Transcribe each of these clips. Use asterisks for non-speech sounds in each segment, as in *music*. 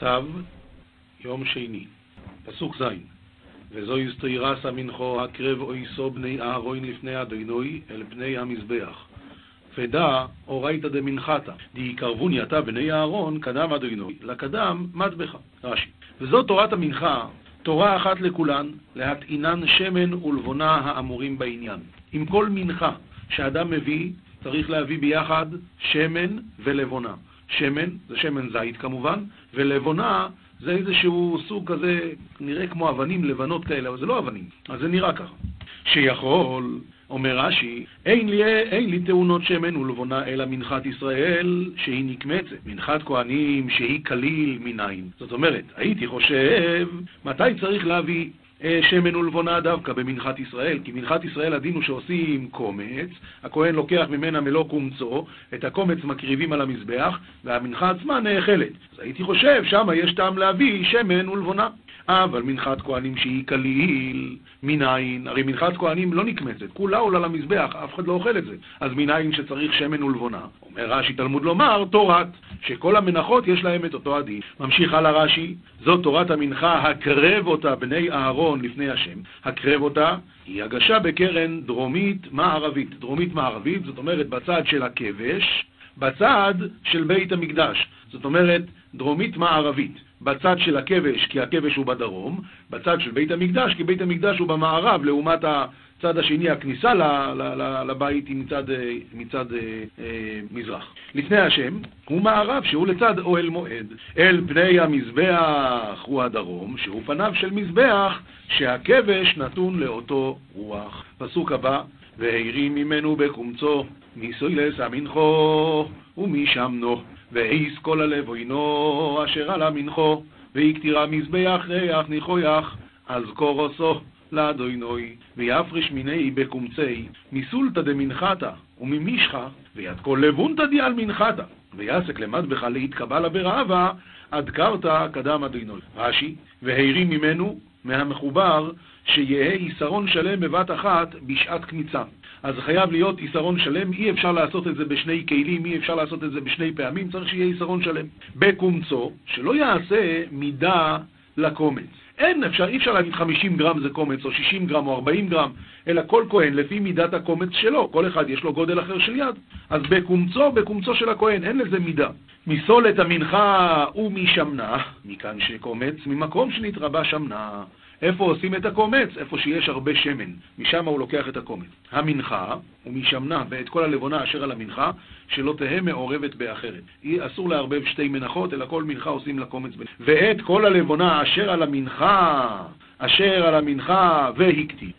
צו, יום שני, פסוק ז' וזוהי סתירס המנחו הקרב אויסו בני אהרון לפני אדינוי אל פני המזבח. פדע אורייתא דמנחתא, דיקרבוני אתה בני אהרון קדם אדינוי, לקדם מטבחה. רש"י. וזאת תורת המנחה, תורה אחת לכולן, להטעינן שמן ולבונה האמורים בעניין. עם כל מנחה שאדם מביא, צריך להביא ביחד שמן ולבונה. שמן, זה שמן זית כמובן, ולבונה זה איזשהו סוג כזה, נראה כמו אבנים לבנות כאלה, אבל זה לא אבנים, אז זה נראה ככה. שיכול, אומר רש"י, אין לי, אין לי תאונות שמן ולבונה אלא מנחת ישראל שהיא נקמצת, מנחת כהנים שהיא כליל מניין. זאת אומרת, הייתי חושב, מתי צריך להביא שמן ולבונה דווקא במנחת ישראל, כי מנחת ישראל הדין הוא שעושים קומץ, הכהן לוקח ממנה מלוא קומצו, את הקומץ מקריבים על המזבח, והמנחה עצמה נאכלת. אז הייתי חושב, שם יש טעם להביא שמן ולבונה. אבל מנחת כהנים שהיא כליל, מניין, הרי מנחת כהנים לא נקמצת, כולה עולה למזבח, אף אחד לא אוכל את זה. אז מניין שצריך שמן ולבונה. אומר רש"י תלמוד לומר, תורת, שכל המנחות יש להם את אותו הדין. ממשיך הלאה רש"י, זאת תורת המנחה, הקרב אותה בני אהרון לפני השם. הקרב אותה היא הגשה בקרן דרומית מערבית. דרומית מערבית, זאת אומרת בצד של הכבש, בצד של בית המקדש. זאת אומרת, דרומית מערבית. בצד של הכבש, כי הכבש הוא בדרום, בצד של בית המקדש, כי בית המקדש הוא במערב, לעומת הצד השני, הכניסה לבית היא מצד, מצד אה, מזרח. לפני השם הוא מערב, שהוא לצד אוהל מועד. אל פני המזבח הוא הדרום, שהוא פניו של מזבח, שהכבש נתון לאותו רוח. פסוק הבא, והרים ממנו בקומצו, מסוילס המנחו ומשמנו. ואיס כל הלב עוינו אשר עלה מנחו, ויקטירה מזבח ריח ניחויח, אז קורוסו לאדוינוי, ויפריש מיני בקומצי, מסולתא דמנחתא וממישחא, ויד כל לבונתא דיאל מנחתא, ויעסק למטבך להתקבלה ברעבה, עד קרתא קדם אדינוי. רש"י, והרים ממנו, מהמחובר, שיהא עיסרון שלם בבת אחת בשעת קמיצה. אז חייב להיות עיסרון שלם, אי אפשר לעשות את זה בשני כלים, אי אפשר לעשות את זה בשני פעמים, צריך שיהיה עיסרון שלם. בקומצו, שלא יעשה מידה לקומץ. אין אפשר, אי אפשר להגיד 50 גרם זה קומץ, או 60 גרם, או 40 גרם, אלא כל כהן לפי מידת הקומץ שלו, כל אחד יש לו גודל אחר של יד. אז בקומצו, בקומצו של הכהן, אין לזה מידה. מסולת המנחה ומשמנה, מכאן שקומץ, ממקום שנתרבה שמנה. איפה עושים את הקומץ? איפה שיש הרבה שמן. משם הוא לוקח את הקומץ. המנחה, ומשמנה ואת כל הלבונה אשר על המנחה, שלא תהא מעורבת באחרת. אסור לערבב שתי מנחות, אלא כל מנחה עושים לקומץ. ואת כל הלבונה אשר על המנחה, אשר על המנחה והקטי,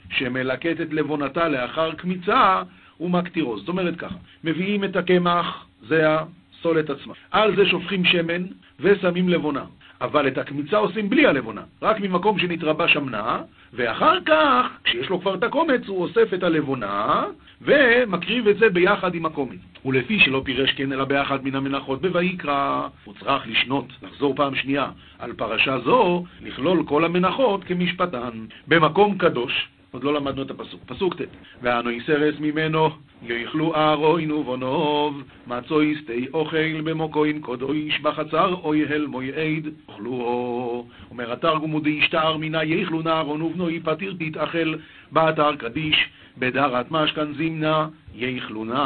את לבונתה לאחר קמיצה, ומקטירו. זאת אומרת ככה, מביאים את הקמח, זה הסולת עצמה. על זה שופכים שמן ושמים לבונה. אבל את הקמיצה עושים בלי הלבונה, רק ממקום שנתרבה שמנה, ואחר כך, כשיש לו כבר את הקומץ, הוא אוסף את הלבונה, ומקריב את זה ביחד עם הקומץ. ולפי שלא פירש כן אלא באחד מן המנחות בויקרא, הוא צריך לשנות, לחזור פעם שנייה על פרשה זו, לכלול כל המנחות כמשפטן. במקום קדוש, עוד לא למדנו את הפסוק. פסוק ט' ואנו יסרס ממנו, יאכלו אהרון ובונוב, מצו יסטי אוכל במוקוין קודויש בחצר אויהל מויעד, אוכלו. אומר התרגום הוא דאישתער מינה יאכלו נהרון ובנוי פתיר תתאכל באתר קדיש, בדרת משכן זימנה יאכלו נא.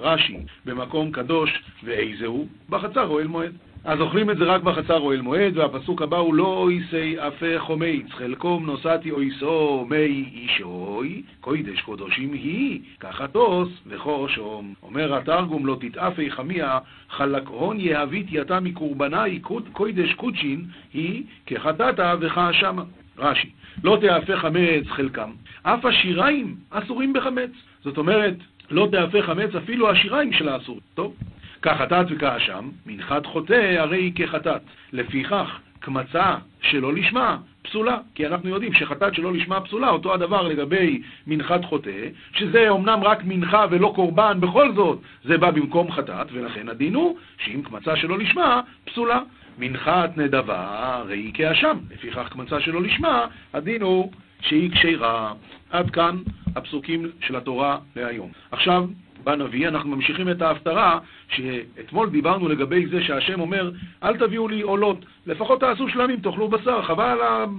רש"י, במקום קדוש, ואיזהו? בחצר אוהל מועד. אז אוכלים את זה רק בחצר אוהל מועד, והפסוק הבא הוא לא איסי אפה חומץ, חלקום נוסעתי אויסו מי אישוי, קוידש קודשים היא, כחתוס וכושום. אומר התרגום לא תתאפי חמיה, חלקהון יהבית יתה מקורבני קוידש קודשין, היא כחטאתה וכאשמה. רש"י, לא תאפה חמץ חלקם, אף השיריים אסורים בחמץ. זאת אומרת, לא תאפה חמץ אפילו השיריים של האסורים. טוב. כחטאת וכאשם, מנחת חוטא הרי היא כחטאת. לפיכך, קמצה שלא לשמה פסולה, כי אנחנו יודעים שחטאת שלא לשמה פסולה, אותו הדבר לגבי מנחת חוטא, שזה אומנם רק מנחה ולא קורבן, בכל זאת זה בא במקום חטאת, ולכן הדין הוא שאם קמצה שלא לשמה, פסולה. מנחת נדבה הרי היא כאשם, לפיכך קמצה שלא לשמה, הדין הוא שהיא כשרה. עד כאן הפסוקים של התורה להיום. עכשיו, בנביא, אנחנו ממשיכים את ההפטרה, שאתמול דיברנו לגבי זה שהשם אומר, אל תביאו לי עולות, לפחות תעשו שלמים, תאכלו בשר, חבל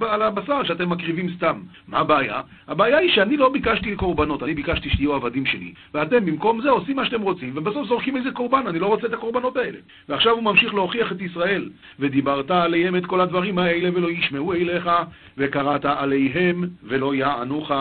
על הבשר שאתם מקריבים סתם. מה הבעיה? הבעיה היא שאני לא ביקשתי קורבנות, אני ביקשתי שתהיו עבדים שלי, ואתם במקום זה עושים מה שאתם רוצים, ובסוף זורקים איזה קורבן, אני לא רוצה את הקורבנות האלה. ועכשיו הוא ממשיך להוכיח את ישראל, ודיברת עליהם את כל הדברים האלה ולא ישמעו אליך, וקראת עליהם ולא יענוך.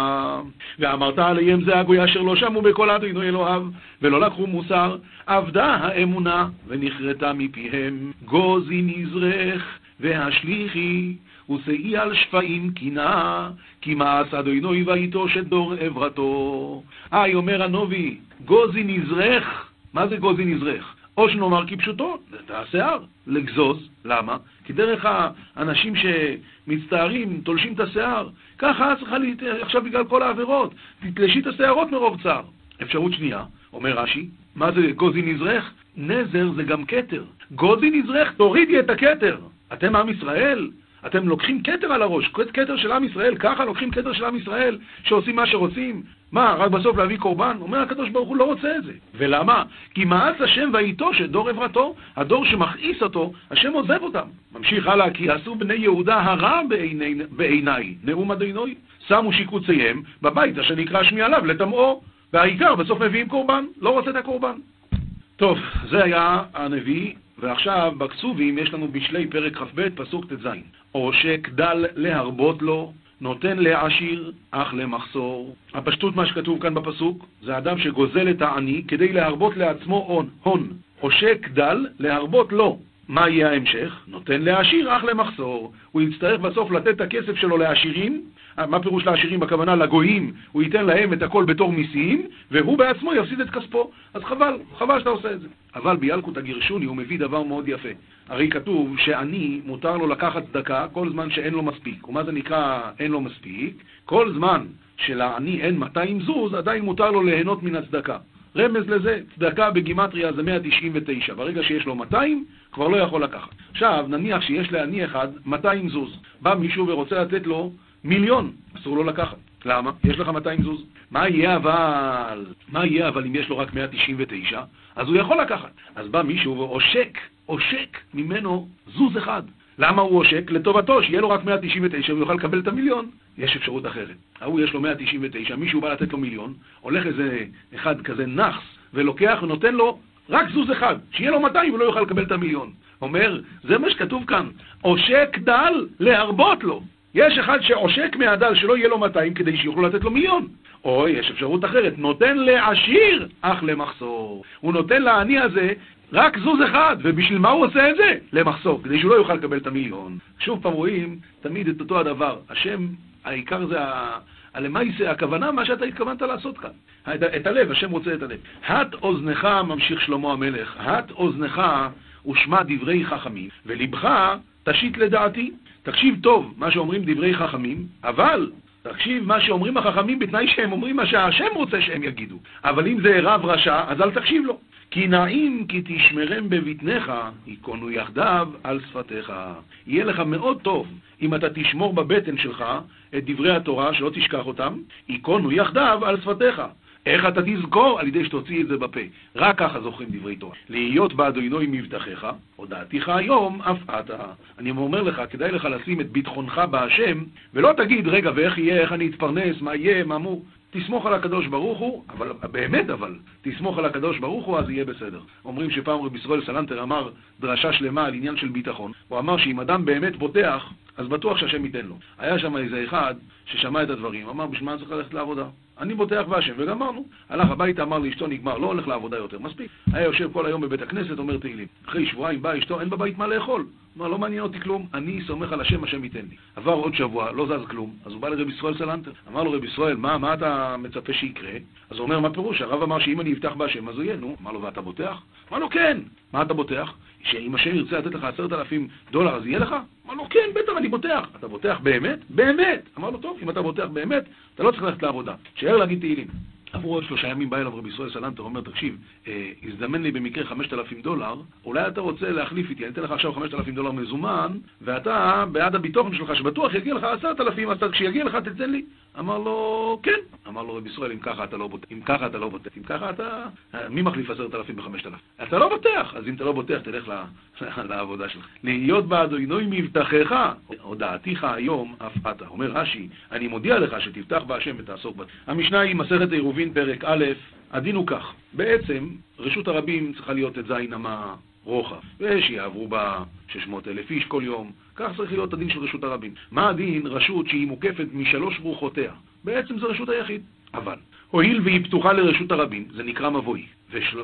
ואמרת עליהם זה הגוי אשר לא שמעו בקול אדוני אלוהיו, ולא לקחו מוסר, אבדה האמונה ונכרתה מפיהם, גוזי נזרך והשליחי, ושאי על שפעים קינה, כי מעש אדוני ויטוש את דור עברתו. היי, אומר הנובי, גוזי נזרך, מה זה גוזי נזרך? או שנאמר כפשוטו, זה השיער, לגזוז, למה? כי דרך האנשים שמצטערים, תולשים את השיער, ככה את צריכה, עכשיו בגלל כל העבירות, תתלשי את השערות מרוב צער. אפשרות שנייה, אומר רש"י, מה זה גוזי נזרך? נזר זה גם כתר. גוזי נזרך, תורידי את הכתר. אתם עם ישראל? אתם לוקחים כתר על הראש, כתר של עם ישראל, ככה לוקחים כתר של עם ישראל, שעושים מה שרוצים? מה, רק בסוף להביא קורבן? אומר הקדוש ברוך הוא לא רוצה את זה. ולמה? כי מאס השם ואיתו שדור עברתו, הדור שמכעיס אותו, השם עוזב אותם. ממשיך הלאה, כי עשו בני יהודה הרע בעיני, בעיניי, נאום אדינוי, שמו שיקוציהם בבית אשר נקרא שמי עליו לטמאו, והעיקר בסוף מביאים קורבן, לא רוצה את הקורבן. טוב, זה היה הנביא, ועכשיו בכסובים יש לנו בשלי פרק כ"ב, פסוק ט"ז. עושק דל להרבות לו, נותן לעשיר, אך למחסור. הפשטות מה שכתוב כאן בפסוק, זה אדם שגוזל את העני כדי להרבות לעצמו הון. עושק דל להרבות לו. מה יהיה ההמשך? נותן לעשיר, אך למחסור. הוא יצטרך בסוף לתת את הכסף שלו לעשירים, מה פירוש לעשירים? הכוונה לגויים, הוא ייתן להם את הכל בתור מיסים, והוא בעצמו יפסיד את כספו. אז חבל, חבל שאתה עושה את זה. אבל בילקוט הגירשוני הוא מביא דבר מאוד יפה. הרי כתוב שעני מותר לו לקחת צדקה כל זמן שאין לו מספיק. ומה זה נקרא אין לו מספיק? כל זמן שלעני אין 200 זוז, עדיין מותר לו ליהנות מן הצדקה. רמז לזה, צדקה בגימטריה זה 199. ברגע שיש לו 200, כבר לא יכול לקחת. עכשיו, נניח שיש לעני אחד 200 זוז. בא מישהו ורוצה לתת לו מיליון, אסור לו לקחת. למה? יש לך 200 זוז. מה יהיה אבל, מה יהיה אבל אם יש לו רק 199? אז הוא יכול לקחת. אז בא מישהו ועושק, עושק ממנו זוז אחד. למה הוא עושק? לטובתו, שיהיה לו רק 199 והוא יוכל לקבל את המיליון. יש אפשרות אחרת. ההוא יש לו 199, מישהו בא לתת לו מיליון, הולך איזה אחד כזה נאחס, ולוקח ונותן לו רק זוז אחד, שיהיה לו 200 ולא יוכל לקבל את המיליון. אומר, זה מה שכתוב כאן, עושק דל להרבות לו. יש אחד שעושק מהדל שלא יהיה לו 200 כדי שיוכלו לתת לו מיליון. או יש אפשרות אחרת, נותן לעשיר אך למחסור. הוא נותן לעני הזה רק זוז אחד, ובשביל מה הוא עושה את זה? למחסור, כדי שהוא לא יוכל לקבל את המיליון. שוב פעם רואים תמיד את אותו הדבר. השם, העיקר זה ה... הלמייסה, הכוונה, מה שאתה התכוונת לעשות כאן. את, את הלב, השם רוצה את הלב. הט אוזנך, ממשיך שלמה המלך, הט אוזנך ושמע דברי חכמים, ולבך תשית לדעתי. תקשיב טוב מה שאומרים דברי חכמים, אבל תקשיב מה שאומרים החכמים בתנאי שהם אומרים מה שהשם רוצה שהם יגידו. אבל אם זה רב רשע, אז אל תקשיב לו. כי נעים כי תשמרם בבטניך, ייכונו יחדיו על שפתיך. יהיה לך מאוד טוב אם אתה תשמור בבטן שלך את דברי התורה, שלא תשכח אותם, ייכונו יחדיו על שפתיך. איך אתה תזכור? על ידי שתוציא את זה בפה. רק ככה זוכרים דברי תורה. להיות באדוני מבטחיך, הודעתיך היום, אף אתה. אני אומר לך, כדאי לך לשים את ביטחונך בהשם, ולא תגיד, רגע, ואיך יהיה, איך אני אתפרנס, מה יהיה, מה מו... תסמוך על הקדוש ברוך הוא, אבל באמת אבל, תסמוך על הקדוש ברוך הוא, אז יהיה בסדר. אומרים שפעם רבי ישראל סלנטר אמר דרשה שלמה על עניין של ביטחון. הוא אמר שאם אדם באמת בוטח, אז בטוח שהשם ייתן לו. היה שם איזה אחד ששמע את הדברים, אמר, בשביל מה צריך ללכת לעבודה? אני בוטח בהשם, וגמרנו. הלך הביתה, אמר לאשתו, נגמר, לא הולך לעבודה יותר, מספיק. היה יושב כל היום בבית הכנסת, אומר תהילים. אחרי שבועיים באה אשתו, אין בבית מה לאכול. אמר, לא מעניין אותי כלום, אני סומך על השם, השם ייתן לי. עבר עוד שבוע, לא זז כלום, אז הוא בא לרב ישראל סלנטר. אמר לו, רב ישראל, מה, מה אתה מצפה שיקרה? אז הוא אומר, מה פירוש? הרב אמר שאם אני אבטח בהשם, אז הוא יהיה, נו. אמר לו, ואתה בוטח? אמר לו, כן. מה אתה בוטח? שאם השם ירצה לתת לך עשרת אלפים דולר, אז יהיה לך? אמר לו, כן, בטח, אני בוטח. אתה בוטח באמת? באמת. אמר לו, טוב, אם אתה בוטח באמת, אתה לא צריך ללכת לעבודה. תשאר להגיד תהילים. עברו עוד שלושה ימים, בא אליו רבי ישראל סלנטר, אומר, תקשיב, אה, הזדמן לי במקרה 5,000 דולר, אולי אתה רוצה להחליף איתי, אני אתן לך עכשיו 5,000 דולר מזומן, ואתה בעד הביטחון שלך, שבטוח יגיע לך 10,000, אז כשיגיע לך תתן לי. אמר לו, כן. אמר לו, רבי ישראל, אם ככה אתה לא בוטח, אם ככה אתה לא בוטח, אם ככה אתה... מי מחליף עשרת אלפים בחמשת אלפים? אתה לא בוטח, אז אם אתה לא בוטח, תלך *laughs* לעבודה שלך. להיות באדוני מבטחך, הודעתיך היום אף אתה. אומר רש"י, אני מודיע לך שתבטח בהשם ותעסוק בה. המשנה היא מסכת עירובין, פרק א', הדין הוא כך. בעצם, רשות הרבים צריכה להיות את זין אמה רוחב, ושיעברו בה 600 אלף איש כל יום, כך צריך להיות הדין של רשות הרבים. מה הדין רשות שהיא מוקפת משלוש ברוכותיה? בעצם זה רשות היחיד. אבל, הואיל והיא פתוחה לרשות הרבים, זה נקרא מבוי,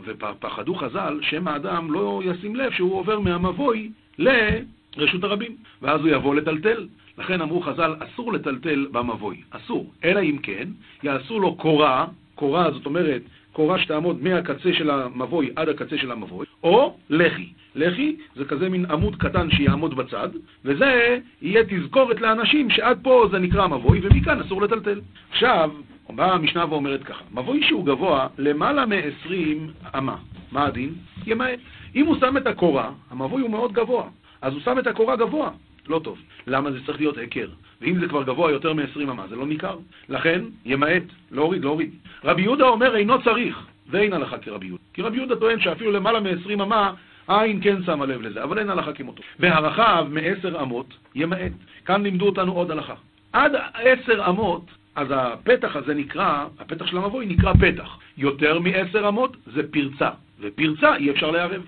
ופחדו חז"ל שמא האדם לא ישים לב שהוא עובר מהמבוי לרשות הרבים, ואז הוא יבוא לטלטל. לכן אמרו חז"ל, אסור לטלטל במבוי, אסור. אלא אם כן, יעשו לו קורה, קורה זאת אומרת קורה שתעמוד מהקצה של המבוי עד הקצה של המבוי, או לחי. לחי זה כזה מין עמוד קטן שיעמוד בצד, וזה יהיה תזכורת לאנשים שעד פה זה נקרא מבוי, ומכאן אסור לטלטל. עכשיו, באה המשנה ואומרת ככה, מבוי שהוא גבוה למעלה מ-20 אמה, מה הדין? ימעט. אם הוא שם את הקורה, המבוי הוא מאוד גבוה, אז הוא שם את הקורה גבוה, לא טוב. למה זה צריך להיות היכר? ואם זה כבר גבוה יותר מ-20 אמה, זה לא ניכר. לכן, ימעט, להוריד, להוריד. רבי יהודה אומר, אינו צריך, ואין הלכה כרבי יהודה. כי רבי יהודה טוען שאפילו למעלה מ-20 אמה, העין כן שמה לב לזה, אבל אין הלכה כמותו. והרחב מ-10 אמות, ימעט. כאן לימדו אותנו עוד הלכה. עד 10 אמות, אז הפתח הזה נקרא, הפתח של המבוי נקרא פתח. יותר מ-10 אמות זה פרצה, ופרצה אי אפשר לערב.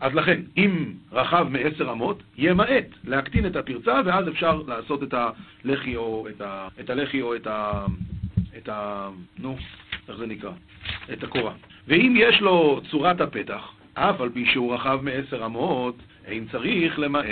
אז לכן, אם רחב מעשר אמות, ימעט להקטין את הפרצה, ואז אפשר לעשות את הלחי או את, ה, את הלחי או את ה... את ה... נו, איך זה נקרא? את הקורה. ואם יש לו צורת הפתח, אף על פי שהוא רחב מעשר אמות, אין צריך למעט.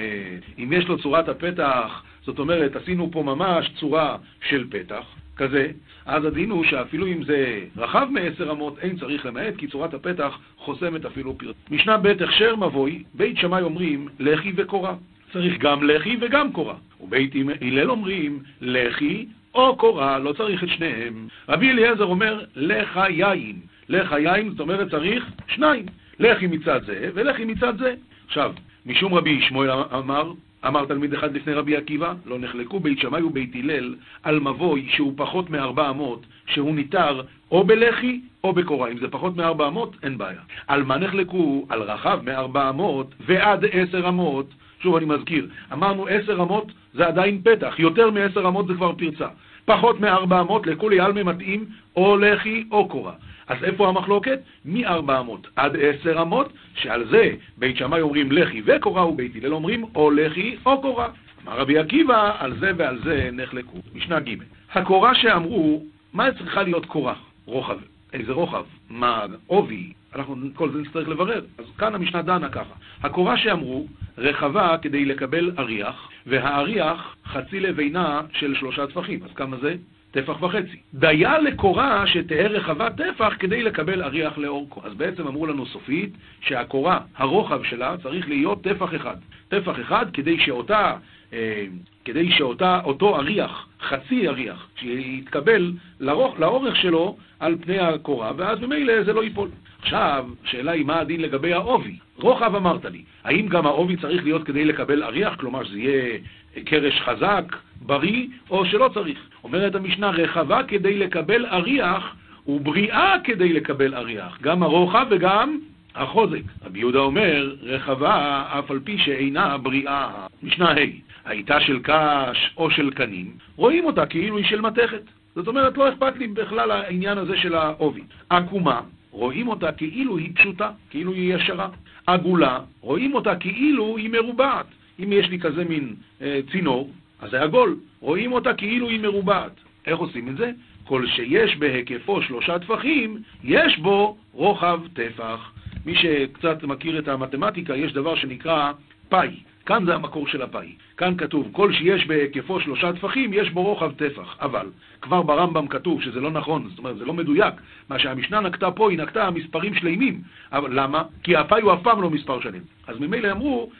אם יש לו צורת הפתח, זאת אומרת, עשינו פה ממש צורה של פתח, כזה, אז הדין הוא שאפילו אם זה רחב מעשר אמות, אין צריך למעט, כי צורת הפתח חוסמת אפילו פרט. משנה ב' הכשר מבוי, בית שמאי אומרים לחי וקורה. צריך גם לחי וגם קורה. ובית הלל אומרים לחי או קורה, לא צריך את שניהם. רבי אליעזר אומר לך יין. לך יין, זאת אומרת צריך שניים. לחי מצד זה ולחי מצד זה. עכשיו, משום רבי שמואל אמר, אמר תלמיד אחד לפני רבי עקיבא, לא נחלקו בית שמאי ובית הלל על מבוי שהוא פחות מארבע אמות, שהוא ניתר או בלחי או בקורה. אם זה פחות מארבע אמות, אין בעיה. על מה נחלקו? על רחב מארבע אמות ועד עשר אמות. שוב אני מזכיר, אמרנו עשר אמות זה עדיין פתח, יותר מעשר אמות זה כבר פרצה. פחות מארבע אמות לכולי עלמי מתאים או לחי או קורה. אז איפה המחלוקת? מ-400 עד 10 אמות, שעל זה בית שמאי אומרים לחי וקורה, ובית הלל אומרים או לחי או קורה. אמר רבי עקיבא, על זה ועל זה נחלקו. משנה ג' הקורה שאמרו, מה צריכה להיות קורה? רוחב. איזה רוחב? מה עובי? אנחנו כל זה נצטרך לברר. אז כאן המשנה דנה ככה. הקורה שאמרו, רחבה כדי לקבל אריח, והאריח חצי לבינה של שלושה טפחים. אז כמה זה? טפח וחצי. דיה לקורה שתהא רחבה טפח כדי לקבל אריח לאורכו. אז בעצם אמרו לנו סופית שהקורה, הרוחב שלה, צריך להיות טפח אחד. טפח אחד כדי שאותה, אה, כדי שאותה, אותו אריח, חצי אריח, שיתקבל לאורך, לאורך שלו על פני הקורה, ואז ממילא זה לא ייפול. עכשיו, השאלה היא מה הדין לגבי העובי. רוחב אמרת לי, האם גם העובי צריך להיות כדי לקבל אריח, כלומר שזה יהיה קרש חזק, בריא, או שלא צריך. אומרת המשנה, רחבה כדי לקבל אריח, ובריאה כדי לקבל אריח. גם הרוחב וגם החוזק. רבי יהודה אומר, רחבה אף על פי שאינה בריאה. משנה ה' הייתה של קש או של קנים, רואים אותה כאילו היא של מתכת. זאת אומרת, לא אכפת לי בכלל העניין הזה של העובי. עקומה, רואים אותה כאילו היא פשוטה, כאילו היא ישרה. עגולה, רואים אותה כאילו היא מרובעת. אם יש לי כזה מין אה, צינור, אז זה עגול. רואים אותה כאילו היא מרובעת. איך עושים את זה? כל שיש בהיקפו שלושה טפחים, יש בו רוחב טפח. מי שקצת מכיר את המתמטיקה, יש דבר שנקרא פאי. כאן זה המקור של הפאי. כאן כתוב, כל שיש בהיקפו שלושה טפחים, יש בו רוחב טפח. אבל, כבר ברמב"ם כתוב שזה לא נכון, זאת אומרת, זה לא מדויק. מה שהמשנה נקטה פה, היא נקטה מספרים שלימים. אבל למה? כי הפאי הוא אף פעם לא מספר שלם. אז ממילא אמרו,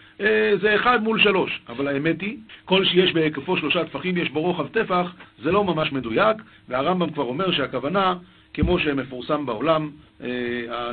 זה אחד מול שלוש. אבל האמת היא, כל שיש בהיקפו שלושה טפחים, יש בו רוחב טפח, זה לא ממש מדויק, והרמב"ם כבר אומר שהכוונה, כמו שמפורסם בעולם, אה,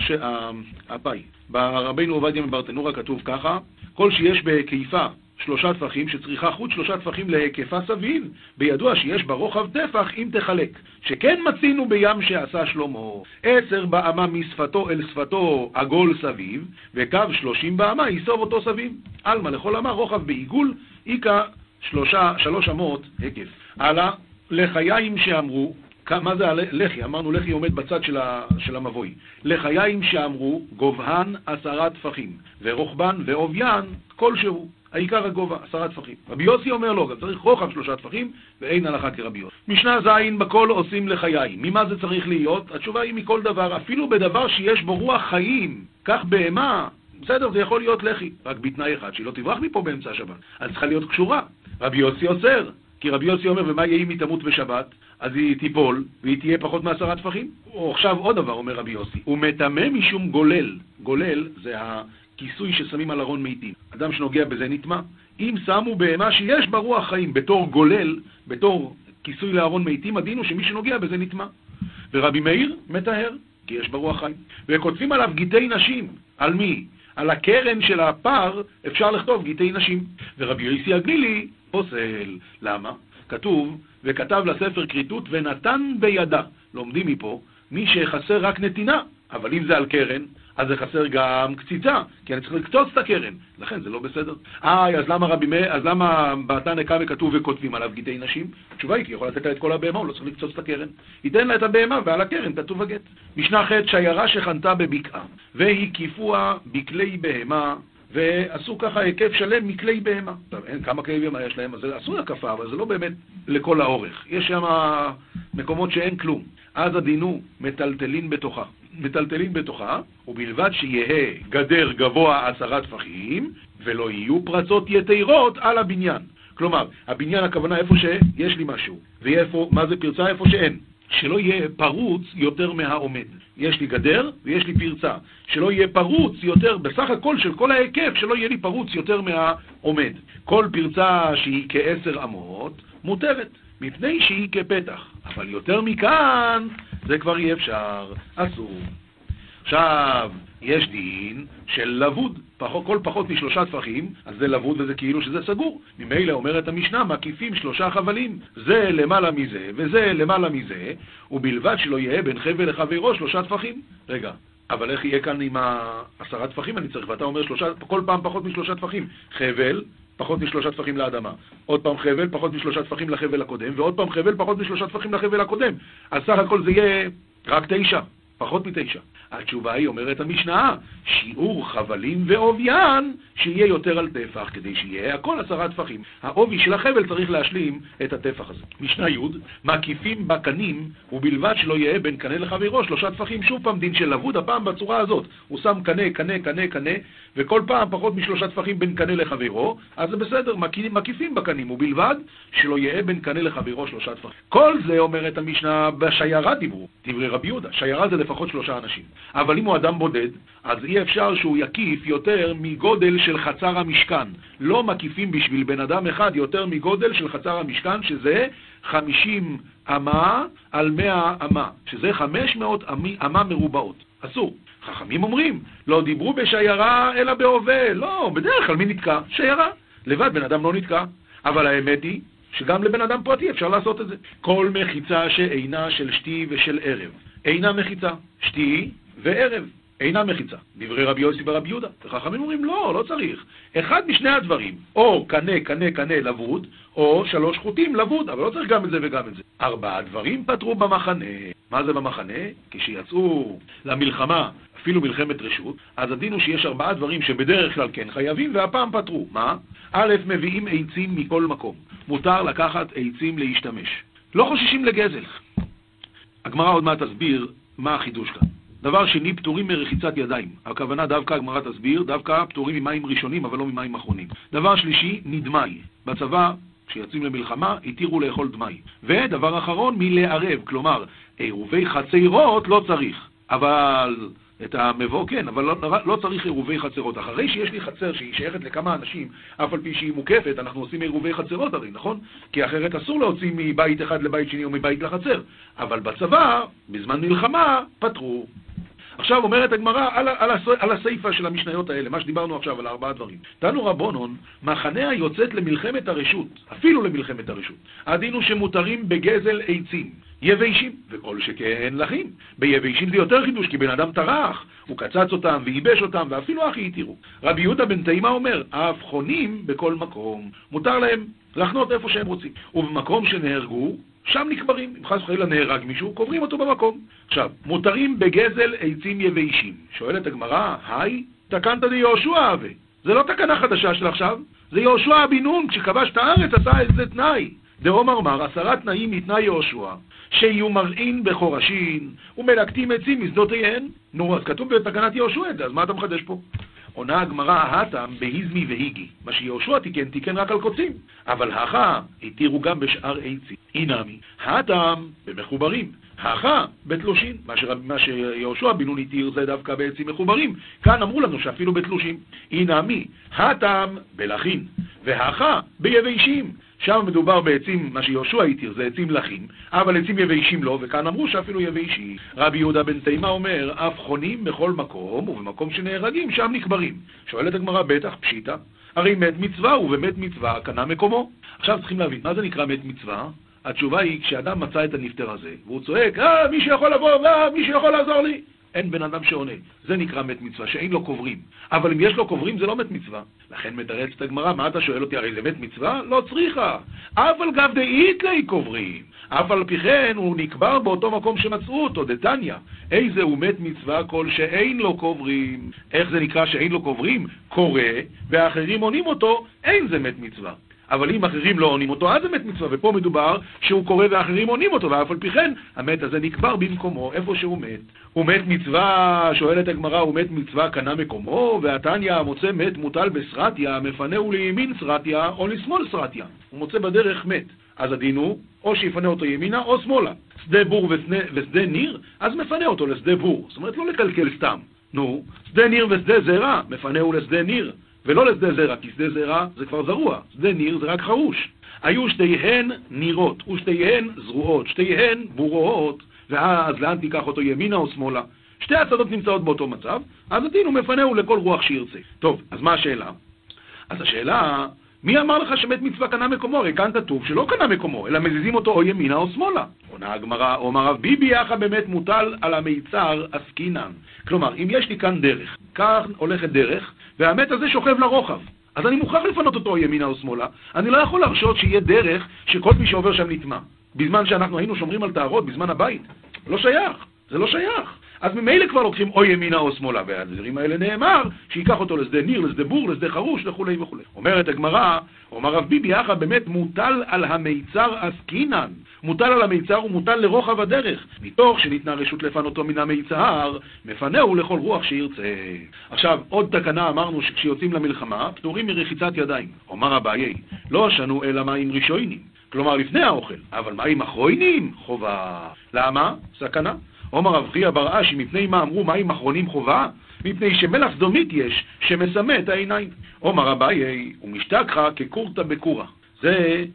הפאי. ברבינו עובדיה מברטנורה כתוב ככה, כל שיש בהקיפה שלושה טפחים, שצריכה חוט שלושה טפחים להיקפה סביב, בידוע שיש בה רוחב טפח אם תחלק. שכן מצינו בים שעשה שלמה, עשר באמה משפתו אל שפתו עגול סביב, וקו שלושים באמה יסוב אותו סביב. עלמא לכל אמה רוחב בעיגול, איכא שלושה, שלוש אמות היקף. הלאה, לחיים שאמרו, מה זה הלחי? אמרנו לחי עומד בצד של, ה, של המבוי. לחיים שאמרו, גובהן עשרה טפחים, ורוחבן ועוביין כלשהו. העיקר הגובה, עשרה טפחים. רבי יוסי אומר לו, גם צריך רוחב שלושה טפחים, ואין הלכה כרבי יוסי. משנה ז' בכל עושים לחיים. ממה זה צריך להיות? התשובה היא מכל דבר, אפילו בדבר שיש בו רוח חיים, כך בהמה, בסדר, זה יכול להיות לחי, רק בתנאי אחד, שהיא לא תברח מפה באמצע השבת. אז צריכה להיות קשורה. רבי יוסי אוסר, כי רבי יוסי אומר, ומה יהיה אם היא תמות בשבת? אז היא תיפול, והיא תהיה פחות מעשרה טפחים. או עכשיו עוד דבר, אומר רבי יוסי, הוא מטמא משום גולל. גולל זה הכיסוי ששמים על ארון מתים. אדם שנוגע בזה נטמע. אם שמו בהמה שיש בה רוח חיים בתור גולל, בתור כיסוי לארון מתים, הדין הוא שמי שנוגע בזה נטמע. ורבי מאיר מטהר, כי יש בה רוח חיים. וכותבים עליו גיטי נשים. על מי? על הקרן של הפר אפשר לכתוב גיטי נשים. ורבי יוסי הגלילי פוסל. למה? כתוב, וכתב לספר כריתות ונתן בידה. לומדים מפה, מי שחסר רק נתינה, אבל אם זה על קרן, אז זה חסר גם קציצה, כי אני צריך לקצוץ את הקרן, לכן זה לא בסדר. איי, אז למה רבי מאיר, אז למה בתנא קמא כתוב וכותבים עליו גיטי נשים? התשובה היא כי יכול לתת לה את כל הבהמה, הוא לא צריך לקצוץ את הקרן. ייתן לה את הבהמה ועל הקרן כתוב הגט. משנה ח' שיירה שחנתה בבקעה, והקיפוה בכלי בהמה ועשו ככה היקף שלם מכלי בהמה. עכשיו, אין כמה כלי בהמה יש להם, אז עשו הקפה, אבל זה לא באמת לכל האורך. יש שם מקומות שאין כלום. אז הדינו מטלטלין בתוכה. מטלטלין בתוכה, ובלבד שיהא גדר גבוה עשרה טפחים, ולא יהיו פרצות יתירות על הבניין. כלומר, הבניין הכוונה איפה שיש לי משהו, ואיפה, מה זה פרצה? איפה שאין. שלא יהיה פרוץ יותר מהעומד. יש לי גדר ויש לי פרצה. שלא יהיה פרוץ יותר, בסך הכל של כל ההיקף, שלא יהיה לי פרוץ יותר מהעומד. כל פרצה שהיא כעשר אמות, מותרת, מפני שהיא כפתח. אבל יותר מכאן, זה כבר אי אפשר, אסור. עכשיו, יש דין של לבוד, פחות, כל פחות משלושה טפחים, אז זה לבוד וזה כאילו שזה סגור. ממילא אומרת המשנה, מקיפים שלושה חבלים, זה למעלה מזה וזה למעלה מזה, ובלבד שלא יהיה בין חבל לחברו שלושה טפחים. רגע, אבל איך יהיה כאן עם העשרה טפחים אני צריך, ואתה אומר שלושה, כל פעם פחות משלושה טפחים. חבל, פחות משלושה טפחים לאדמה. עוד פעם חבל, פחות משלושה טפחים לחבל הקודם, ועוד פעם חבל, פחות משלושה טפחים לחבל הקודם. אז סך הכל זה יהיה רק תשע. פחות מתשע. התשובה היא, אומרת המשנה, שיעור חבלים ועוביין, שיהיה יותר על טפח, כדי שיהיה הכל עשרה טפחים. העובי של החבל צריך להשלים את הטפח הזה. משנה י', מקיפים בקנים, ובלבד שלא יהיה בין קנה לחברו שלושה טפחים. שוב פעם דין של לבוד, הפעם בצורה הזאת. הוא שם קנה, קנה, קנה, קנה, וכל פעם פחות משלושה טפחים בין קנה לחברו, אז זה בסדר, מקיפים בקנים, ובלבד שלא יהיה בין קנה לחברו שלושה טפחים. כל זה, אומרת המשנה, בשיירה דיברו, דברי רבי יהודה. שיירה זה לפחות שלושה אנשים. אבל אם הוא אדם בודד, אז אי אפשר שהוא יקיף יותר מגודל של חצר המשכן. לא מקיפים בשביל בן אדם אחד יותר מגודל של חצר המשכן, שזה 50 אמה על 100 אמה, שזה 500 אמה מרובעות. אסור. חכמים אומרים, לא דיברו בשיירה אלא בהווה. לא, בדרך כלל מי נתקע? שיירה. לבד בן אדם לא נתקע. אבל האמת היא שגם לבן אדם פרטי אפשר לעשות את זה. כל מחיצה שאינה של שתי ושל ערב, אינה מחיצה. שתי וערב אינה מחיצה. דברי רבי יוסי ורבי יהודה. וחכמים אומרים, לא, לא צריך. אחד משני הדברים, או קנה, קנה, קנה לבוד, או שלוש חוטים לבוד, אבל לא צריך גם את זה וגם את זה. ארבעה דברים פתרו במחנה. מה זה במחנה? כשיצאו למלחמה, אפילו מלחמת רשות, אז הדין הוא שיש ארבעה דברים שבדרך כלל כן חייבים, והפעם פתרו. מה? א', מביאים עצים מכל מקום. מותר לקחת עצים להשתמש. לא חוששים לגזל. הגמרא עוד מעט תסביר מה החידוש כאן. דבר שני, פטורים מרחיצת ידיים. הכוונה דווקא, הגמרא תסביר, דווקא פטורים ממים ראשונים, אבל לא ממים אחרונים. דבר שלישי, נדמי. בצבא, כשיוצאים למלחמה, התירו לאכול דמי. ודבר אחרון, מלערב. כלומר, עירובי חצרות לא צריך. אבל את המבוא כן, אבל לא, לא צריך עירובי חצרות. אחרי שיש לי חצר שהיא שייכת לכמה אנשים, אף על פי שהיא מוקפת, אנחנו עושים עירובי חצרות הרי, נכון? כי אחרת אסור להוציא מבית אחד לבית שני או מבית לחצר. אבל בצבא, בזמן מלחמה, פתרו. עכשיו אומרת הגמרא על, על, על הסיפה של המשניות האלה, מה שדיברנו עכשיו, על ארבעה דברים. תנו רבונון, מחנה היוצאת למלחמת הרשות, אפילו למלחמת הרשות. הדין הוא שמותרים בגזל עצים, יבשים, וכל שכן לחים. ביבשים זה יותר חידוש, כי בן אדם טרח, הוא קצץ אותם וייבש אותם, ואפילו אחי התירו. רבי יהודה בן תימה אומר, אף חונים בכל מקום, מותר להם לחנות איפה שהם רוצים. ובמקום שנהרגו, שם נקברים. אם חס וחלילה נהרג מישהו, קוברים אותו במקום. עכשיו, מותרים בגזל עצים יבשים. שואלת הגמרא, היי, תקנת דיהושע הווה. זה לא תקנה חדשה של עכשיו, זה יהושע בן נון, כשכבש את הארץ עשה איזה תנאי. דעומר מר, עשרה תנאים מתנאי יהושע, שיהיו מרעין בחורשין, ומלקטים עצים משדותיהן. נו, אז כתוב בתקנת יהושע את זה, אז מה אתה מחדש פה? עונה הגמרא, הטם בהיזמי והיגי. מה שיהושע תיקן, תיקן רק על קוצים. אבל הכה התירו גם בשאר עצים. אינמי, הטם במחוברים. הכה בתלושים. מה שיהושע בן נון התיר זה דווקא בעצים מחוברים. כאן אמרו לנו שאפילו בתלושים. אינמי, הטם בלחין. והכה ביבשים. שם מדובר בעצים, מה שיהושע התיר, זה עצים לחים, אבל עצים יבשים לא, וכאן אמרו שאפילו יבשים. רבי יהודה בן תימה אומר, אף חונים בכל מקום, ובמקום שנהרגים, שם נקברים. שואלת הגמרא, בטח, פשיטא. הרי מת מצווה, ובמת מצווה קנה מקומו. עכשיו צריכים להבין, מה זה נקרא מת מצווה? התשובה היא, כשאדם מצא את הנפטר הזה, והוא צועק, אה, מי שיכול לבוא, אה, מי שיכול לעזור לי. אין בן אדם שעונה. זה נקרא מת מצווה, שאין לו קוברים. אבל אם יש לו קוברים זה לא מת מצווה. לכן מתרצת הגמרא, מה אתה שואל אותי, הרי זה מת מצווה? לא צריכה. אף על גב דאיתלי קוברים. אף על פי כן הוא נקבר באותו מקום שמצאו אותו, דתניא. איזה הוא מת מצווה כל שאין לו קוברים. איך זה נקרא שאין לו קוברים? קורא, ואחרים עונים אותו, אין זה מת מצווה. אבל אם אחרים לא עונים אותו, אז זה מת מצווה, ופה מדובר שהוא קורא ואחרים עונים אותו, ואף על פי כן, המת הזה נקבר במקומו, איפה שהוא מת. הוא מת מצווה, שואלת הגמרא, הוא מת מצווה קנה מקומו, והתניא מוצא מת מוטל בסרטיה, מפנהו לימין סרטיה, או לשמאל סרטיה. הוא מוצא בדרך מת. אז הדין הוא, או שיפנה אותו ימינה או שמאלה. שדה בור ושדה, ושדה ניר, אז מפנה אותו לשדה בור. זאת אומרת, לא לקלקל סתם. נו, שדה ניר ושדה זרע, מפנהו לשדה ניר. ולא לשדה זרע, כי שדה זרע זה כבר זרוע, שדה ניר זה רק חרוש. היו שתיהן נירות, ושתיהן זרועות, שתיהן בורות, ואז לאן תיקח אותו, ימינה או שמאלה? שתי הצדות נמצאות באותו מצב, אז הדין הוא מפנהו לכל רוח שירצה. טוב, אז מה השאלה? אז השאלה, מי אמר לך שמת מצווה קנה מקומו? הרי כאן כתוב שלא קנה מקומו, אלא מזיזים אותו או ימינה או שמאלה. עונה הגמרא, אומר רב ביבי יחא באמת מוטל על המיצר עסקינן. כלומר, אם יש לי כאן דרך, כך הולכת דרך, והמת הזה שוכב לרוחב. אז אני מוכרח לפנות אותו ימינה או שמאלה. אני לא יכול להרשות שיהיה דרך שכל מי שעובר שם נטמע. בזמן שאנחנו היינו שומרים על טהרות, בזמן הבית. לא שייך, זה לא שייך. אז ממילא כבר לוקחים או ימינה או שמאלה, והדברים האלה נאמר שייקח אותו לשדה ניר, לשדה בור, לשדה חרוש וכולי וכולי. אומרת הגמרא, אומר רב ביבי יחא, באמת מוטל על המיצר עסקינן. מוטל על המיצר ומוטל לרוחב הדרך. מתוך שניתנה רשות לפנותו מן המיצר, מפנהו לכל רוח שירצה. עכשיו, עוד תקנה אמרנו שכשיוצאים למלחמה, פטורים מרחיצת ידיים. אומר אביי, לא שנו אלא מים ראשונים. כלומר לפני האוכל, אבל מים אחרונים? חובה. למה? סכנה. עומר רב חייא בר אשי, מפני מה אמרו מים אחרונים חובה? מפני שמלח סדומית יש, שמסמא את העיניים. עומר אביי, ומשתכחה כקורתא בקורא. זה,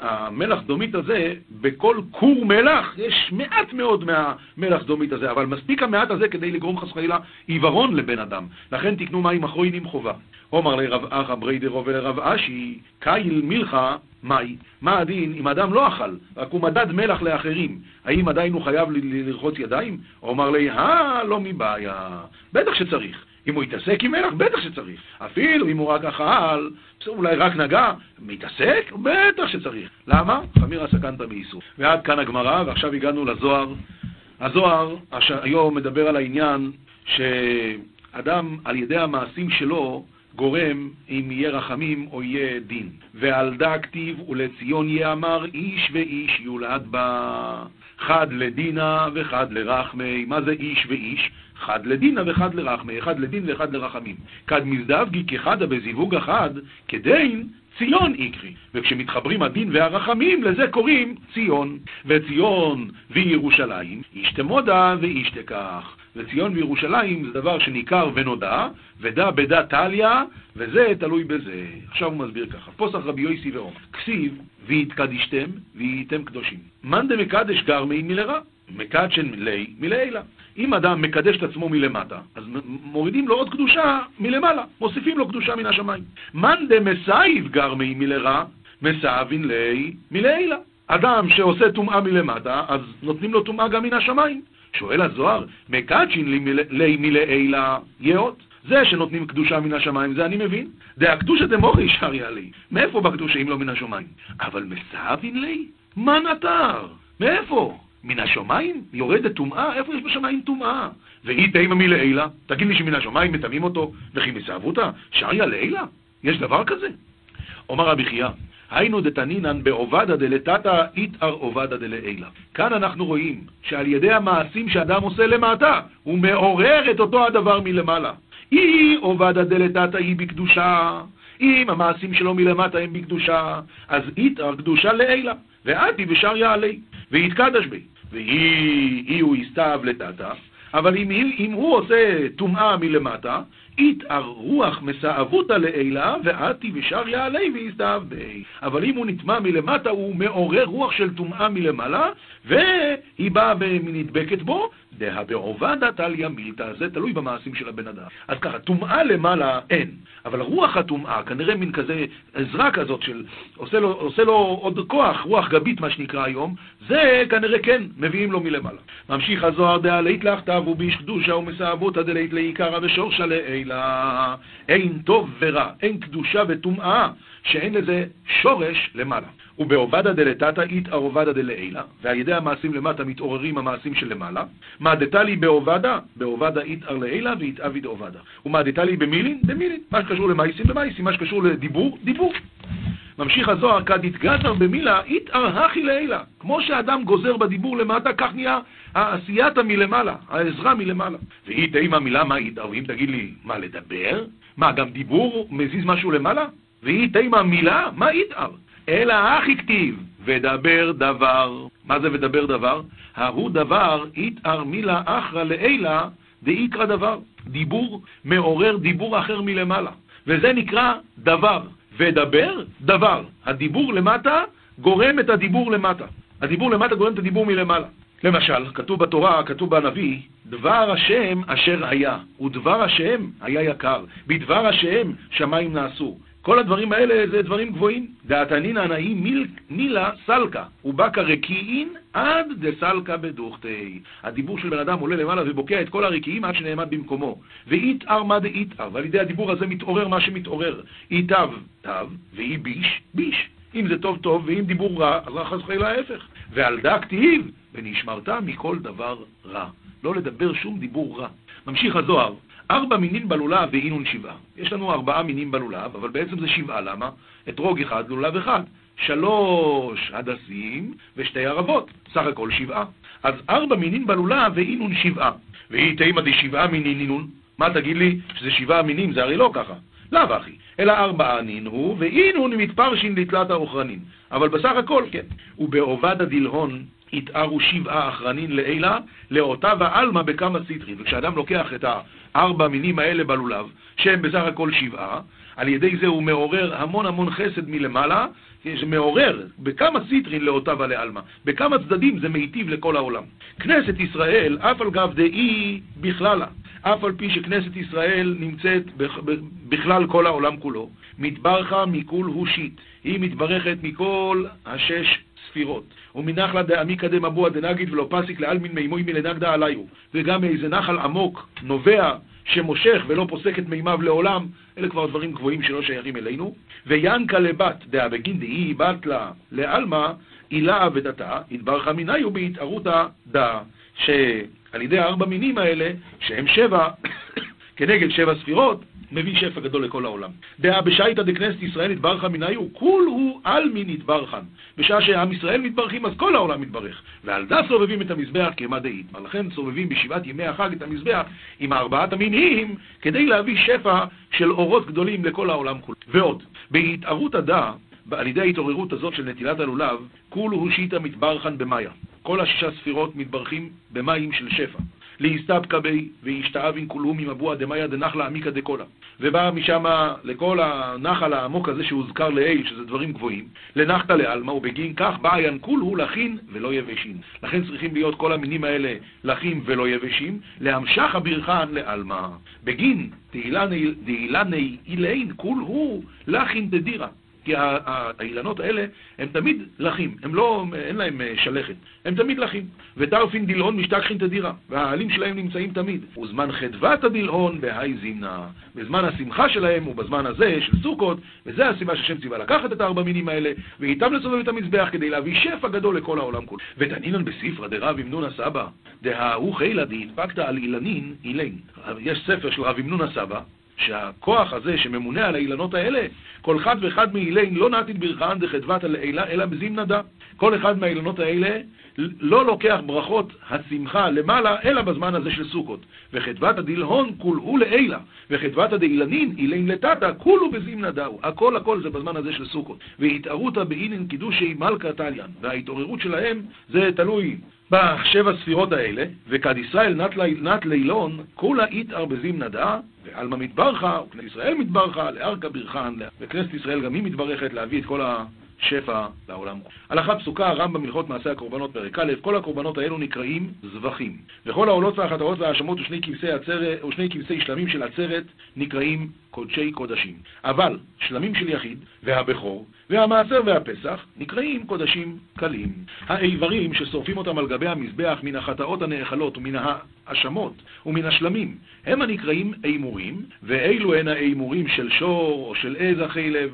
המלח דומית הזה, בכל כור מלח, יש מעט מאוד מהמלח דומית הזה, אבל מספיק המעט הזה כדי לגרום חס וחלילה עיוורון לבן אדם. לכן תקנו מים אחרונים חובה. עומר לרב אחא בריידרו ולרב אשי, קייל מילכה מאי? מה הדין אם אדם לא אכל, רק הוא מדד מלח לאחרים? האם עדיין הוא חייב לרחוץ ידיים? הוא אמר לי, אה, לא מבעיה. בטח שצריך. אם הוא יתעסק עם מלח, בטח שצריך. אפילו אם הוא רק אכל, אולי רק נגע, מתעסק? בטח שצריך. למה? חמירא סכנתא באיסור. ועד כאן הגמרא, ועכשיו הגענו לזוהר. הזוהר היום מדבר על העניין שאדם על ידי המעשים שלו גורם אם יהיה רחמים או יהיה דין. ועל דא כתיב ולציון יאמר איש ואיש יולד בה. חד לדינה וחד לרחמי. מה זה איש ואיש? חד לדינה וחד לרחמי, אחד לדין ואחד לרחמים. כד מזדווגי כחדה בזיווג אחד, כדין ציון איקרי. וכשמתחברים הדין והרחמים, לזה קוראים ציון. וציון וירושלים, אשתמודע ואשתכח. וציון וירושלים זה דבר שניכר ונודע, ודא בדא תליא, וזה תלוי בזה. עכשיו הוא מסביר ככה, פתח רבי יוסי ואומר, כתיב, והתקדשתם, והייתם קדושים. מאן דמקדש גרמיה מלרע. מקדשין ליה מלעילא. אם אדם מקדש את עצמו מלמטה, אז מורידים לו עוד קדושה מלמעלה, מוסיפים לו קדושה מן השמיים. מאן דמסאיב גרמיה מלרע, מסאבין לי מלעילה. אדם שעושה טומאה מלמטה, אז נותנים לו טומאה גם מן השמיים. שואל הזוהר, מקדשין לי מלעילה יאות. זה שנותנים קדושה מן השמיים, זה אני מבין. דהקדושה דמורי שריה לי. מאיפה בקדושה אם לא מן השמיים? אבל מסאבין לי? מה נתר? מאיפה? מן השמיים יורדת טומאה? איפה יש בשמיים טומאה? והיא תימא מלעילה? תגיד לי שמן השמיים מטמאים אותו וכי מסעבותא? שריה לעילה? יש דבר כזה? אומר רבי חייא, היינו דתנינן בעובדא דלתתא איתאר עובדא דלעילה. כאן אנחנו רואים שעל ידי המעשים שאדם עושה למטה, הוא מעורר את אותו הדבר מלמעלה. היא עובדא דלתתא היא בקדושה. אם המעשים שלו מלמטה הם בקדושה, אז איתאר קדושה לעילה. ואתי בשאר יעלי, ויתקדש בי. והיא הוא יסתיו לטאטה, אבל אם, אם הוא עושה טומאה מלמטה, איתאר רוח מסעבותא לעילה, ואתי ושאר יעלי ויסתיו בי. אבל אם הוא נטמע מלמטה, הוא מעורר רוח של טומאה מלמעלה, והיא באה ונדבקת בו, דהא בעובדא תליא מילתא, זה תלוי במעשים של הבן אדם. אז ככה, טומאה למעלה אין, אבל רוח הטומאה, כנראה מין כזה עזרה כזאת של, עושה לו, עושה לו עוד כוח, רוח גבית מה שנקרא היום, זה כנראה כן, מביאים לו מלמעלה. ממשיך הזוהר דעה לית לאכתב וביש קדושה ומסעבותא דלית לעיקרא ושורשה לעילה. אין טוב ורע, אין קדושה וטומאה, שאין לזה שורש למעלה. ובעובדא דלתתא איתא עובדא דלעילא, ועל ידי המעשים למטה מתעוררים המעשים שלמעלה. מה דתלי בעובדא, בעובדא איתא לעילא ואיתאביד עובדא. ומה דתלי במילין, במילין. מה שקשור למעשים, במעשים. מה שקשור לדיבור, דיבור. ממשיך הזוהר, כד יתגזר במילה, איתאר הכי לעילא. כמו שאדם גוזר בדיבור למטה, כך נהיה העשייתא מלמעלה, העזרה מלמעלה. והיא תימא מילה מה איתאר, ואם תגיד לי, מה לדבר? מה, גם דיבור מזיז משהו למעלה? והיא תימא מילה, מה איתאר? אלא הכי כתיב, ודבר דבר. מה זה ודבר דבר? ההוא דבר, איתאר מילה אחרא לעילה, דאיקרא דבר. דיבור מעורר דיבור אחר מלמעלה. וזה נקרא דבר. ודבר, דבר. הדיבור למטה גורם את הדיבור למטה. הדיבור למטה גורם את הדיבור מלמעלה. למשל, כתוב בתורה, כתוב בנביא, דבר השם אשר היה, ודבר השם היה יקר, בדבר השם שמיים נעשו. כל הדברים האלה זה דברים גבוהים. דעתנינא נאי מילה סלקה, ובקא רקיעין עד דסלקה בדוכתי. הדיבור של בן אדם עולה למעלה ובוקע את כל הרקיעים עד שנעמד במקומו. ואיתאר מה דאיתאר, ועל ידי הדיבור הזה מתעורר מה שמתעורר. איתב, תב, ואי ביש, ביש. אם זה טוב טוב, ואם דיבור רע, אז חס וחלילה ההפך. ועל דא כתיב, ונשמרת מכל דבר רע. לא לדבר שום דיבור רע. ממשיך הזוהר, ארבע מינים בלולב ואינון שבעה. יש לנו ארבעה מינים בלולב, אבל בעצם זה שבעה, למה? אתרוג אחד, לולב אחד. שלוש הדסים ושתי ערבות, סך הכל שבעה. אז ארבע מינים בלולב ואינון שבעה. ואי תימא דשבעה מינין אינון. מה תגיד לי? שזה שבעה מינים, זה הרי לא ככה. לאו הכי. אלא ארבעה אינון, ואינון מתפרשין לתלתא אוחרנין. אבל בסך הכל, כן. ובעובדא דלהון יתערון שבעה אוחרנין לעילא, לאוטבא עלמא בכמה סטרין. וכשאדם לוקח את הארבע מינים האלה בלולב, שהם בסך הכל שבעה, על ידי זה הוא מעורר המון המון חסד מלמעלה, שמעורר בכמה סטרין לאוטבא לעלמא. בכמה צדדים זה מיטיב לכל העולם. כנסת ישראל, אף על גב דאיהי בכללא, אף על פי שכנסת ישראל נמצאת בכלל כל העולם כולו, מתברכא מכולהו שית. היא מתברכת מכל השש ספירות. ומנחלא דעמיקא דמבועא דנגיד ולא פסיק לעלמין מימוי מלנגדא עליה. וגם מאיזה נחל עמוק נובע שמושך ולא פוסק את מימיו לעולם, אלה כבר דברים גבוהים שלא שייכים אלינו. וינקה לבת דאה בגין דהי בת לה לעלמא, הילה ודתה, התברכה מניו בהתערותא דא. שעל ידי הארבע מינים האלה, שהם שבע, *coughs* כנגד שבע ספירות, מביא שפע גדול לכל העולם. דעה בשייטא דכנסת ישראל נתברכא מניו, כול הוא עלמין נתברכן. בשעה שעם ישראל מתברכים, אז כל העולם מתברך. ועל דה סובבים את המזבח כמה דאית. לכן סובבים בשבעת ימי החג את המזבח עם ארבעת המינים, כדי להביא שפע של אורות גדולים לכל העולם כולו. ועוד, בהתערות הדע, על ידי ההתעוררות הזאת של נטילת הלולב, כולו הוא שיטא מתברכן במאיה. כל השישה ספירות מתברכים במים של שפע. להסתבקה בי, וישתאבין כולהו ממבוע דמיה דנחלה עמיקה דקולה. ובא משם לכל הנחל העמוק הזה שהוזכר לעיל, שזה דברים גבוהים, לנחתא לעלמא, ובגין כך בא ינקול הוא לחין ולא יבשים. לכן צריכים להיות כל המינים האלה לחים ולא יבשים, לאמשכא ברכאן לעלמא. בגין דאילני אילין כולהו לחין תדירא. כי האילנות האלה הם תמיד לחים, הם לא, אין להם אה, שלכת, הם תמיד לחים. וטרפין דילהון משתכחין תדירא, והעלים שלהם נמצאים תמיד. וזמן חדוותא דילהון בהאי זימנא. בזמן השמחה שלהם הוא בזמן הזה של סוכות, וזה הסיבה שהשם ציווה לקחת את הארבע מינים האלה, ואיתם לסובב את המזבח כדי להביא שפע גדול לכל העולם כולו. ותנינן בספרא דרב ימנון הסבא, דהאהו חילה דהתפקת על אילנין אילין. יש ספר של רב ימנון הסבא, שהכוח הזה שממונה על האילנות האלה, כל אחד ואחד מאילין לא נעתיד ברכהן דחדבת אלא בזימנדה. כל אחד מהאילנות האלה לא לוקח ברכות השמחה למעלה, אלא בזמן הזה של סוכות. וחדבת הדילהון כולהו לעילה, וחדבת הדאילנין אילין לטאטה כולו בזימנדהו. הכל הכל זה בזמן הזה של סוכות. והתערותא באינן קידושי מלכה תליין. וההתעוררות שלהם זה תלוי בשבע ספירות האלה, וכד ישראל נת לילון, כולה איתער בזימנדה, ועלמא מתברכה, וכנסת ישראל מתברכה, לארכה ברכן, וכנסת ישראל גם היא מתברכת להביא את כל השפע לעולם. הלכה פסוקה, הרמב"ם הלכות מעשי הקורבנות, פרק א', כל הקורבנות האלו נקראים זבחים. וכל העולות והחטאות וההאשמות ושני כבשי, עצרת, ושני כבשי שלמים של עצרת נקראים קודשי קודשים. אבל שלמים של יחיד והבכור והמעשר והפסח נקראים קודשים קלים. האיברים ששורפים אותם על גבי המזבח מן החטאות הנאכלות ומן האשמות ומן השלמים. הם הנקראים אימורים, ואלו הן האימורים של שור או של עז החלב,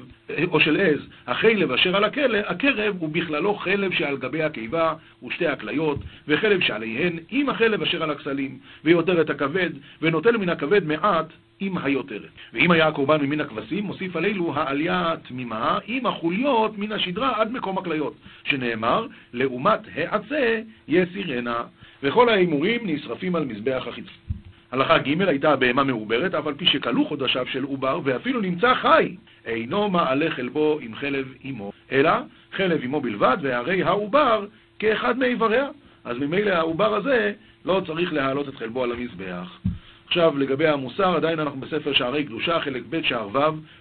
או של עז, החלב אשר על הקרב הוא בכללו חלב שעל גבי הקיבה ושתי הכליות, וחלב שעליהן עם החלב אשר על הכסלים, ויותר את הכבד, ונוטל מן הכבד מעט עם היותרת. ואם היה הקורבן ממין הכבשים, מוסיף עלינו העלייה התמימה עם החוליות מן השדרה עד מקום הכליות, שנאמר, לעומת העצה יסירנה, וכל ההימורים נשרפים על מזבח החיצון. הלכה ג' הייתה הבהמה מעוברת, אף על פי שכלו חודשיו של עובר, ואפילו נמצא חי, אינו מעלה חלבו עם חלב אמו, אלא חלב אמו בלבד, והרי העובר כאחד מאיבריה. אז ממילא העובר הזה לא צריך להעלות את חלבו על המזבח. עכשיו, לגבי המוסר, עדיין אנחנו בספר שערי קדושה, חלק ב', שער ו',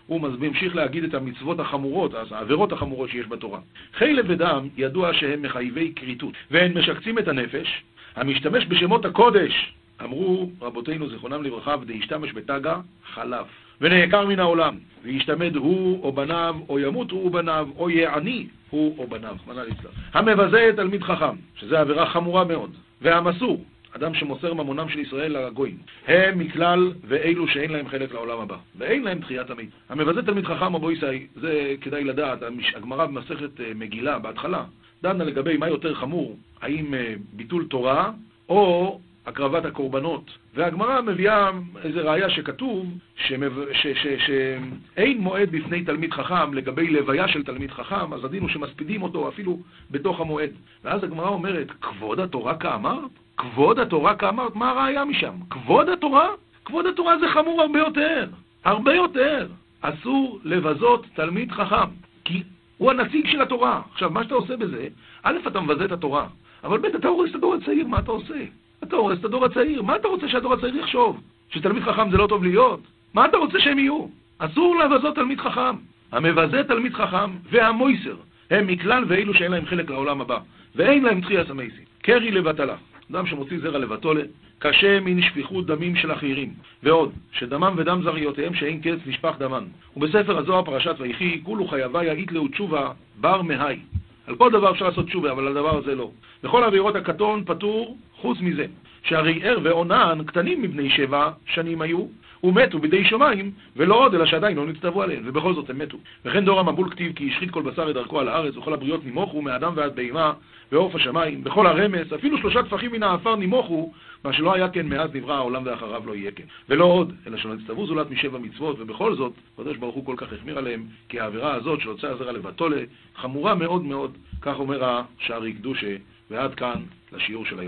הוא ממשיך להגיד את המצוות החמורות, אז העבירות החמורות שיש בתורה. חלב ודם ידוע שהם מחייבי כריתות, והם משקצים את הנפש, המשתמש בשמות הקודש, אמרו רבותינו זיכרונם לברכה, ודהשתמש בתגה, חלף. ונעקר מן העולם, וישתמד הוא או בניו, או ימות הוא ובניו, או יעני הוא או בניו, מנה ליצלח. המבזה תלמיד חכם, שזו עבירה חמורה מאוד, והמסור, אדם שמוסר ממונם של ישראל לגויים, הם מכלל ואלו שאין להם חלק לעולם הבא, ואין להם תחיית המת. המבזה תלמיד חכם אבו ישי, זה כדאי לדעת, הגמרא במסכת אה, מגילה, בהתחלה, דנה לגבי מה יותר חמור, האם אה, ביטול תורה או הקרבת הקורבנות. והגמרא מביאה איזו ראיה שכתוב שאין מועד בפני תלמיד חכם לגבי לוויה של תלמיד חכם, אז הדין הוא שמספידים אותו אפילו בתוך המועד. ואז הגמרא אומרת, כבוד התורה כאמרת? כבוד התורה כאמרת? מה הראיה משם? כבוד התורה? כבוד התורה זה חמור הרבה יותר, הרבה יותר. אסור לבזות תלמיד חכם, כי הוא הנציג של התורה. עכשיו, מה שאתה עושה בזה, א', אתה מבזה את התורה, אבל ב', אתה הורס את הדור הצעיר, מה אתה עושה? אתה הורס את הדור הצעיר. מה אתה רוצה שהדור הצעיר יחשוב? שתלמיד חכם זה לא טוב להיות? מה אתה רוצה שהם יהיו? אסור לבזות תלמיד חכם. המבזה תלמיד חכם והמויסר הם מכלל ואלו שאין להם חלק לעולם הבא, ואין להם תחייה סמייסי. קרי לבטלה. אדם שמוציא זרע לבטולה, קשה מן שפיכות דמים של אחרים. ועוד, שדמם ודם זריותיהם שאין קץ נשפך דמן. ובספר הזוהר פרשת ויחי, כולו חייביה איתלהו תשובה בר מהי. על כל דבר אפשר לעשות תשובה, אבל על הדבר הזה לא. בכל עבירות הקטון פטור חוץ מזה, שהרי ער ועונן קטנים מבני שבע שנים היו, ומתו בידי שמיים, ולא עוד, אלא שעדיין לא נצטוו עליהם, ובכל זאת הם מתו. וכן דור המבול כתיב כי השחית כל בשר את דרכו על הארץ, וכל הבריות נימוכו, מאדם ועד בהמה, ועוף השמיים, בכל הרמס, אפילו שלושה טפחים מן העפר נימוכו, מה שלא היה כן מאז נברא העולם ואחריו לא יהיה כן. ולא עוד, אלא שלא נצטוו זולת משבע מצוות, ובכל זאת, הקדוש ברוך הוא כל כך החמיר עליהם, כי העבירה הזאת של הוצאה הזרע לבטולה, חמורה מאוד מאוד, כך אומר השערי קדושה, ועד כאן לשיעור של היום.